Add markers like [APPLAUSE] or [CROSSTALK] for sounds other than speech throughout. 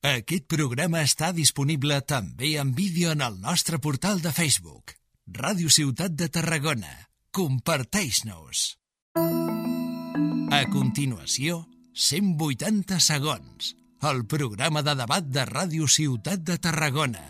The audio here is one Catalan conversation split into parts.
Aquest programa està disponible també en vídeo en el nostre portal de Facebook. Ràdio Ciutat de Tarragona. Comparteix-nos. A continuació, 180 segons. El programa de debat de Ràdio Ciutat de Tarragona.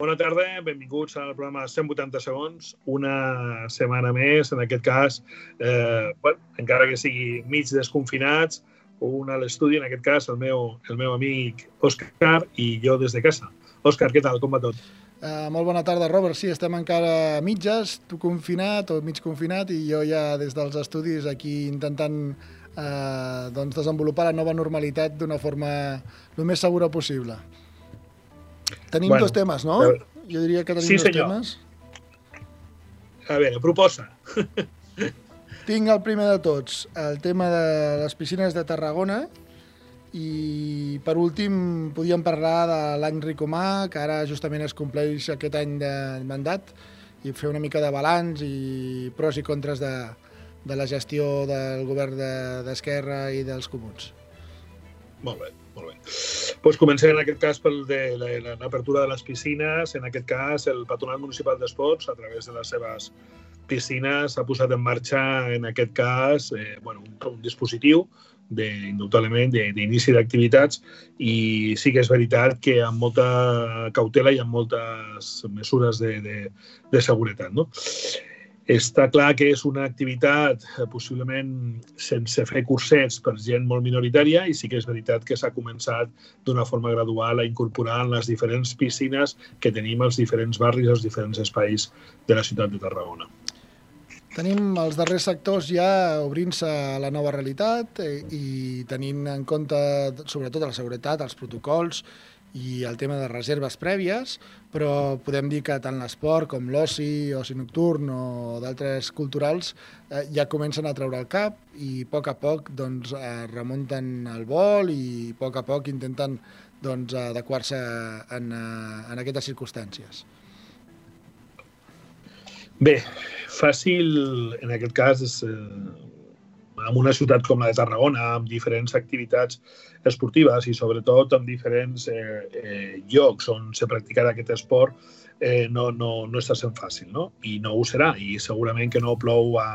Bona tarda, benvinguts al programa 180 segons. Una setmana més, en aquest cas, eh, bueno, encara que sigui mig desconfinats, un a l'estudi, en aquest cas el meu, el meu amic Òscar i jo des de casa. Òscar, què tal? Com va tot? Uh, molt bona tarda, Robert. Sí, estem encara a mitges, tu confinat o mig confinat i jo ja des dels estudis aquí intentant uh, doncs desenvolupar la nova normalitat d'una forma el més segura possible. Tenim bueno, dos temes, no? Jo diria que tenim Sí, dos senyor. temes. A veure, proposa. [LAUGHS] Tinc el primer de tots, el tema de les piscines de Tarragona i per últim podíem parlar de l'any Ricomà, que ara justament es compleix aquest any de mandat i fer una mica de balanç i pros i contres de, de la gestió del govern de- d'Esquerra i dels comuns. Molt bé, molt bé. Pues comencem en aquest cas de la- l'apertura de les piscines. En aquest cas, el Patronat Municipal d'Esports, a través de les seves piscines, ha posat en marxa, en aquest cas, eh, bueno, un, un dispositiu de, indubtablement d'inici d'activitats i sí que és veritat que amb molta cautela i amb moltes mesures de, de, de seguretat. No? Està clar que és una activitat eh, possiblement sense fer cursets per gent molt minoritària i sí que és veritat que s'ha començat d'una forma gradual a incorporar en les diferents piscines que tenim als diferents barris, als diferents espais de la ciutat de Tarragona. Tenim els darrers sectors ja obrint-se a la nova realitat eh, i tenint en compte sobretot la seguretat, els protocols i el tema de reserves prèvies, però podem dir que tant l'esport com l'oci, oci nocturn o d'altres culturals eh, ja comencen a treure el cap i a poc a poc doncs, eh, remunten el vol i a poc a poc intenten doncs, adequar-se en, eh, en aquestes circumstàncies. Bé, fàcil en aquest cas és eh, en una ciutat com la de Tarragona, amb diferents activitats esportives i sobretot amb diferents eh, eh, llocs on se practicarà aquest esport, eh, no, no, no està sent fàcil, no? I no ho serà, i segurament que no plou a,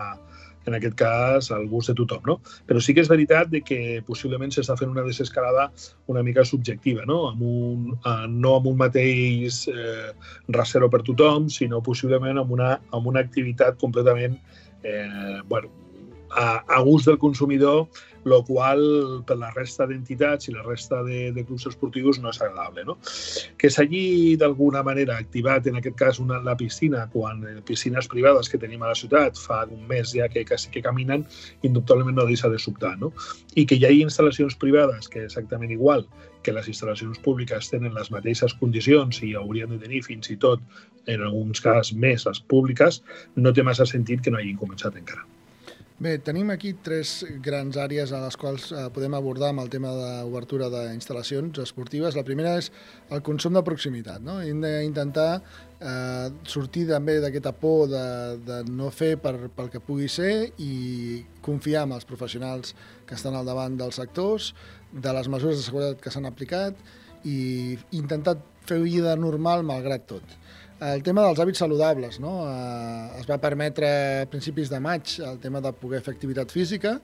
en aquest cas al gust de tothom, no? Però sí que és veritat de que possiblement s'està fent una desescalada una mica subjectiva, no? Amb un, eh, no amb un mateix eh, rasero per tothom, sinó possiblement amb una, amb una activitat completament eh, bueno, a, a gust del consumidor, lo qual per la resta d'entitats i la resta de, de clubs esportius no és agradable. No? Que s'hagi d'alguna manera activat, en aquest cas, una, la piscina, quan eh, piscines privades que tenim a la ciutat fa un mes ja que, que, que caminen, indubtablement no deixa de sobtar. No? I que hi hagi instal·lacions privades que exactament igual que les instal·lacions públiques tenen les mateixes condicions i haurien de tenir fins i tot, en alguns casos, més les públiques, no té massa sentit que no hagin començat encara. Bé, tenim aquí tres grans àrees a les quals eh, podem abordar amb el tema d'obertura d'instal·lacions esportives. La primera és el consum de proximitat. No? Hem d'intentar eh, sortir també d'aquesta por de, de no fer per, pel que pugui ser i confiar en els professionals que estan al davant dels sectors, de les mesures de seguretat que s'han aplicat i intentar fer vida normal malgrat tot. El tema dels hàbits saludables, no? Eh, es va permetre a principis de maig el tema de poder fer activitat física,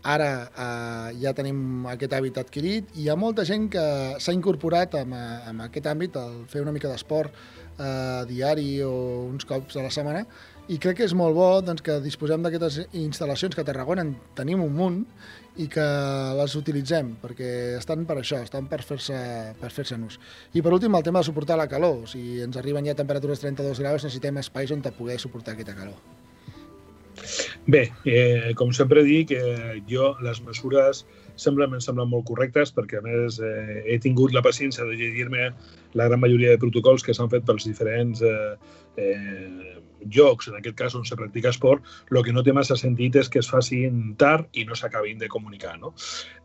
ara eh, ja tenim aquest hàbit adquirit i hi ha molta gent que s'ha incorporat en, en aquest àmbit, el fer una mica d'esport eh, diari o uns cops a la setmana, i crec que és molt bo doncs, que disposem d'aquestes instal·lacions que a Tarragona en tenim un munt i que les utilitzem, perquè estan per això, estan per fer-se per fer ús. I per últim, el tema de suportar la calor. Si ens arriben ja temperatures 32 graus, necessitem espais on poder suportar aquesta calor. Bé, eh, com sempre dic, eh, jo les mesures semblen, em semblen molt correctes perquè, a més, eh, he tingut la paciència de llegir-me la gran majoria de protocols que s'han fet pels diferents eh, eh, llocs, en aquest cas on se practica esport, el que no té massa sentit és que es facin tard i no s'acabin de comunicar. No?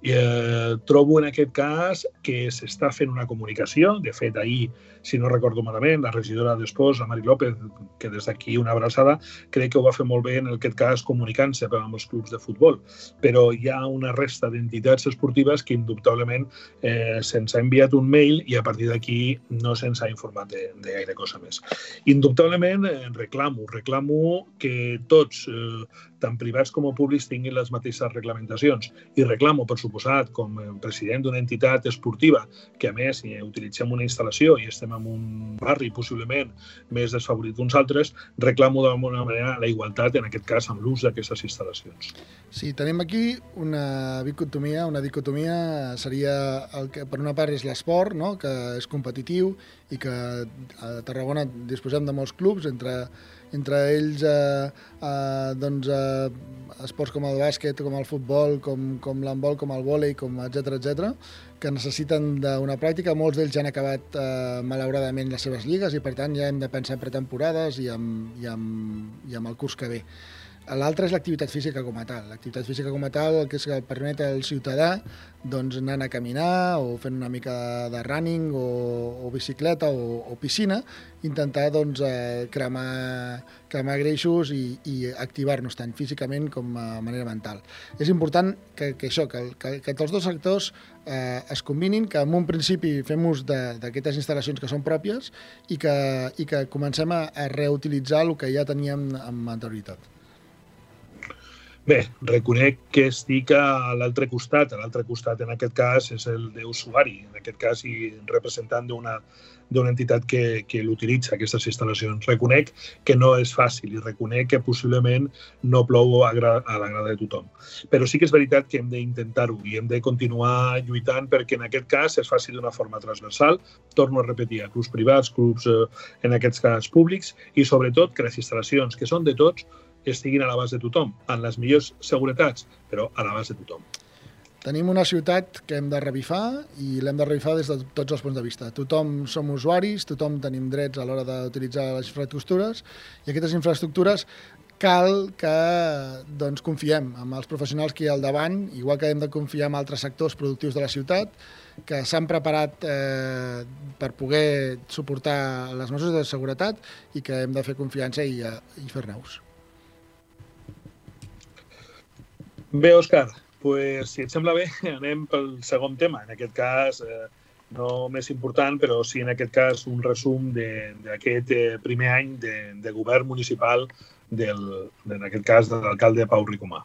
I, eh, trobo en aquest cas que s'està fent una comunicació, de fet ahir, si no recordo malament, la regidora d'Esports, la Mari López, que des d'aquí una abraçada, crec que ho va fer molt bé en aquest cas comunicant-se amb els clubs de futbol, però hi ha una resta d'entitats activitats esportives que indubtablement eh, se'ns ha enviat un mail i a partir d'aquí no se'ns ha informat de, de gaire cosa més. Indubtablement eh, reclamo, reclamo que tots, eh, tant privats com públics, tinguin les mateixes reglamentacions i reclamo, per suposat, com a president d'una entitat esportiva que a més si utilitzem una instal·lació i estem en un barri possiblement més desfavorit d'uns altres, reclamo d'alguna manera la igualtat, en aquest cas amb l'ús d'aquestes instal·lacions. Sí, tenim aquí una dicotomia, una dicotomia seria el que per una part és l'esport, no? que és competitiu i que a Tarragona disposem de molts clubs, entre, entre ells eh, eh, doncs, eh, esports com el bàsquet, com el futbol, com, com l'handbol, com el vòlei, com etc etc, que necessiten d'una pràctica. Molts d'ells ja han acabat eh, malauradament les seves lligues i per tant ja hem de pensar en pretemporades i amb, i amb, i amb el curs que ve. L'altre és l'activitat física com a tal. L'activitat física com a tal el que és que permet al ciutadà doncs, anar a caminar o fent una mica de running o, o bicicleta o, o piscina, intentar doncs, eh, cremar, cremar greixos i, i activar-nos tant físicament com a manera mental. És important que, que això, que, que, que els dos sectors eh, es combinin, que en un principi fem ús d'aquestes instal·lacions que són pròpies i que, i que comencem a, a reutilitzar el que ja teníem amb anterioritat. Bé, reconec que estic a l'altre costat. A l'altre costat, en aquest cas, és el d'usuari. En aquest cas, i representant d'una d'una entitat que, que l'utilitza, aquestes instal·lacions. Reconec que no és fàcil i reconec que possiblement no plou a, a l'agrada de tothom. Però sí que és veritat que hem d'intentar-ho i hem de continuar lluitant perquè en aquest cas es faci d'una forma transversal, torno a repetir, a clubs privats, clubs eh, en aquests cas públics i sobretot que les instal·lacions que són de tots estiguin a l'abast de tothom, en les millors seguretats, però a l'abast de tothom. Tenim una ciutat que hem de revifar i l'hem de revifar des de tots els punts de vista. Tothom som usuaris, tothom tenim drets a l'hora d'utilitzar les infraestructures i aquestes infraestructures cal que doncs, confiem en els professionals que hi ha al davant, igual que hem de confiar en altres sectors productius de la ciutat, que s'han preparat eh, per poder suportar les mesures de seguretat i que hem de fer confiança i, eh, i fer-ne ús. Bé, Òscar, pues, si et sembla bé, [LAUGHS] anem pel segon tema. En aquest cas, eh, no més important, però sí en aquest cas un resum d'aquest eh, primer any de, de govern municipal del, en aquest cas de l'alcalde Pau Ricomà.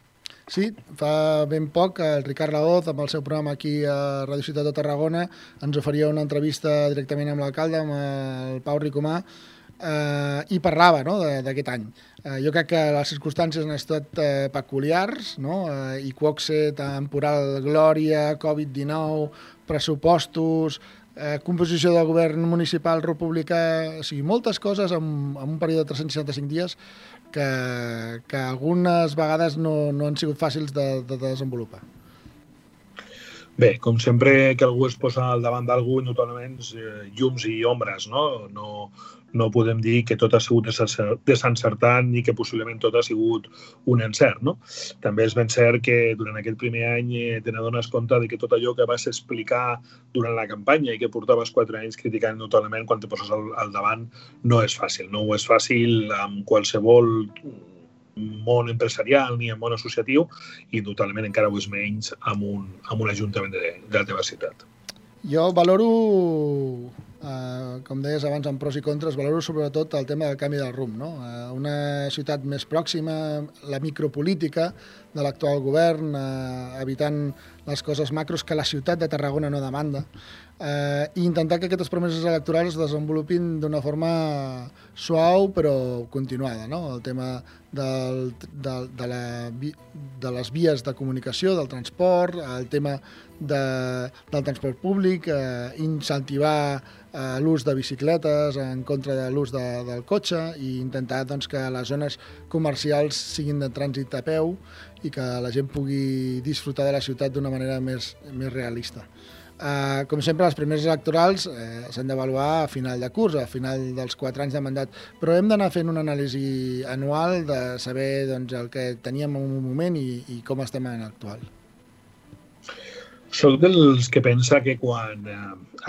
Sí, fa ben poc el Ricard Laoz, amb el seu programa aquí a Radio Ciutat de Tarragona, ens oferia una entrevista directament amb l'alcalde, amb el Pau Ricomà, eh, i parlava no, d'aquest any. Eh, jo crec que les circumstàncies han estat eh, peculiars, no? eh, i Quoxe, temporal Glòria, Covid-19, pressupostos, eh, composició del govern municipal republicà, o sigui, moltes coses en, en un període de 365 dies que, que algunes vegades no, no han sigut fàcils de, de desenvolupar. Bé, com sempre que algú es posa al davant d'algú, notablement eh, llums i ombres, no? No, no podem dir que tot ha sigut desencertant ni que possiblement tot ha sigut un encert. No? També és ben cert que durant aquest primer any eh, te n'adones compte de que tot allò que vas explicar durant la campanya i que portaves quatre anys criticant notablement quan te poses al, al davant no és fàcil. No ho és fàcil amb qualsevol món empresarial ni en món associatiu i totalment encara ho és menys amb un, amb un ajuntament de, de la teva ciutat. Jo valoro, eh, com deies abans, amb pros i contres, valoro sobretot el tema del canvi del rumb. No? Eh, una ciutat més pròxima, la micropolítica de l'actual govern, eh, evitant les coses macros que la ciutat de Tarragona no demanda, eh, i intentar que aquestes promeses electorals es desenvolupin d'una forma suau però continuada. No? El tema del, de, de, la, de les vies de comunicació, del transport, el tema de, del transport públic, eh, incentivar eh, l'ús de bicicletes en contra de l'ús de, del cotxe i intentar doncs, que les zones comercials siguin de trànsit a peu i que la gent pugui disfrutar de la ciutat d'una manera més, més realista. Uh, com sempre, les primeres electorals eh, s'han d'avaluar a final de curs, a final dels quatre anys de mandat, però hem d'anar fent una anàlisi anual de saber doncs, el que teníem en un moment i, i com estem en l'actual. Soc dels que pensa que quan eh,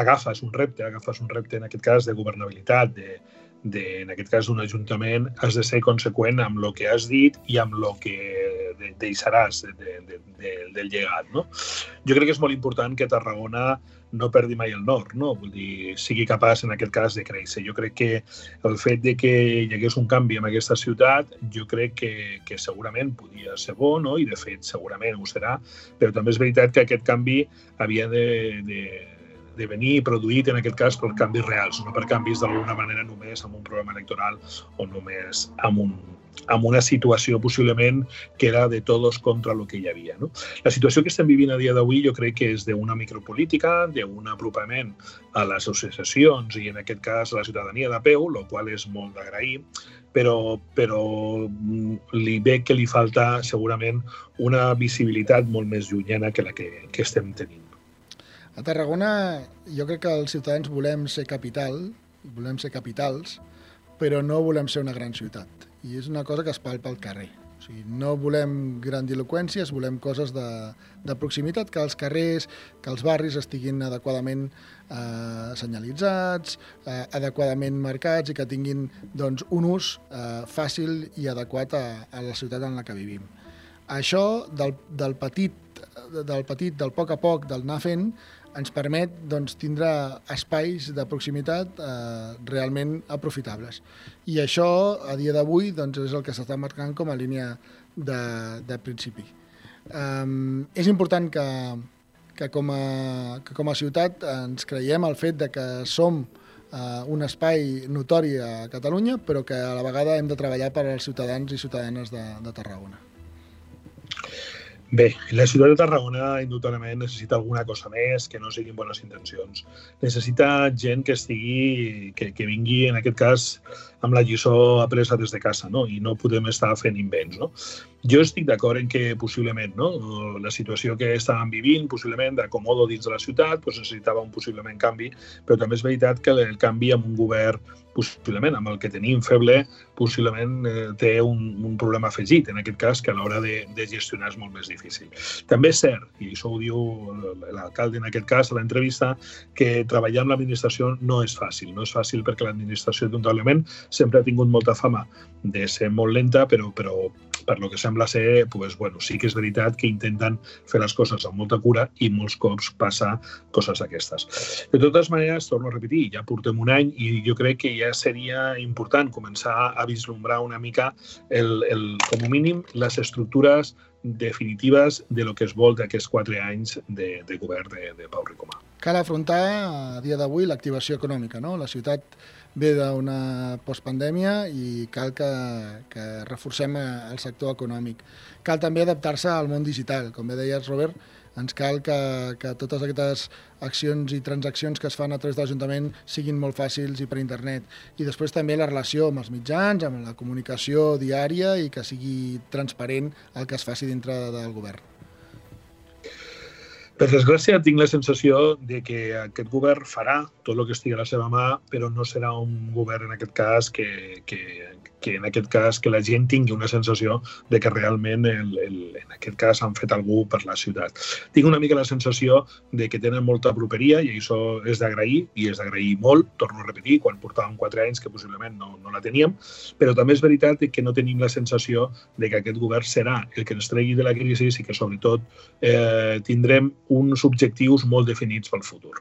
agafes un repte, agafes un repte en aquest cas de governabilitat, de, de, en aquest cas d'un ajuntament, has de ser conseqüent amb el que has dit i amb el que deixaràs de, de, de, del llegat. No? Jo crec que és molt important que Tarragona no perdi mai el nord, no? Vull dir, sigui capaç en aquest cas de créixer. Jo crec que el fet de que hi hagués un canvi en aquesta ciutat, jo crec que, que segurament podia ser bo, no? i de fet segurament ho serà, però també és veritat que aquest canvi havia de, de, de venir produït en aquest cas per canvis reals, no per canvis d'alguna manera només amb un programa electoral o només amb, un, amb una situació possiblement que era de tots contra el que hi havia. No? La situació que estem vivint a dia d'avui jo crec que és d'una micropolítica, d'un apropament a les associacions i en aquest cas a la ciutadania de peu, el qual és molt d'agrair, però, però mm, li ve que li falta segurament una visibilitat molt més llunyana que la que, que estem tenint. A Tarragona jo crec que els ciutadans volem ser capital, volem ser capitals, però no volem ser una gran ciutat. I és una cosa que es palpa al carrer. O sigui, no volem grandiloquències, volem coses de, de proximitat, que els carrers, que els barris estiguin adequadament eh, senyalitzats, eh, adequadament marcats i que tinguin doncs, un ús eh, fàcil i adequat a, a la ciutat en la que vivim. Això del, del petit del petit, del poc a poc, del anar fent, ens permet doncs, tindre espais de proximitat eh, realment aprofitables. I això, a dia d'avui, doncs, és el que s'està marcant com a línia de, de principi. Um, és important que, que, com a, que com a ciutat ens creiem el fet de que som uh, un espai notori a Catalunya, però que a la vegada hem de treballar per als ciutadans i ciutadanes de, de Tarragona. Bé, la ciutat de Tarragona indudablement necessita alguna cosa més que no siguin bones intencions. Necessita gent que estigui, que, que vingui, en aquest cas, amb la lliçó apresa des de casa, no? i no podem estar fent invents. No? Jo estic d'acord en que possiblement no? la situació que estàvem vivint, possiblement d'acomodo dins de la ciutat, doncs necessitava un possiblement canvi, però també és veritat que el canvi amb un govern possiblement amb el que tenim feble, possiblement eh, té un, un problema afegit, en aquest cas, que a l'hora de, de gestionar és molt més difícil. També és cert, i això ho diu l'alcalde en aquest cas a l'entrevista, que treballar amb l'administració no és fàcil. No és fàcil perquè l'administració, indudablement, sempre ha tingut molta fama de ser molt lenta, però, però per lo que sembla ser, pues, bueno, sí que és veritat que intenten fer les coses amb molta cura i molts cops passa coses d'aquestes. De totes maneres, torno a repetir, ja portem un any i jo crec que ja seria important començar a vislumbrar una mica, el, el, com a mínim, les estructures definitives de lo que es vol d'aquests quatre anys de, de govern de, de Pau Ricomà. Cal afrontar a dia d'avui l'activació econòmica. No? La ciutat ve d'una postpandèmia i cal que, que reforcem el sector econòmic. Cal també adaptar-se al món digital. Com bé deies, Robert, ens cal que, que totes aquestes accions i transaccions que es fan a través de l'Ajuntament siguin molt fàcils i per internet. I després també la relació amb els mitjans, amb la comunicació diària i que sigui transparent el que es faci dintre del govern. Per desgràcia, tinc la sensació de que aquest govern farà tot el que estigui a la seva mà, però no serà un govern, en aquest cas, que, que, que en aquest cas que la gent tingui una sensació de que realment el, el, en aquest cas han fet algú per la ciutat. Tinc una mica la sensació de que tenen molta properia i això és d'agrair i és d'agrair molt, torno a repetir, quan portàvem quatre anys que possiblement no, no la teníem, però també és veritat que no tenim la sensació de que aquest govern serà el que ens tregui de la crisi i que sobretot eh, tindrem uns objectius molt definits pel futur.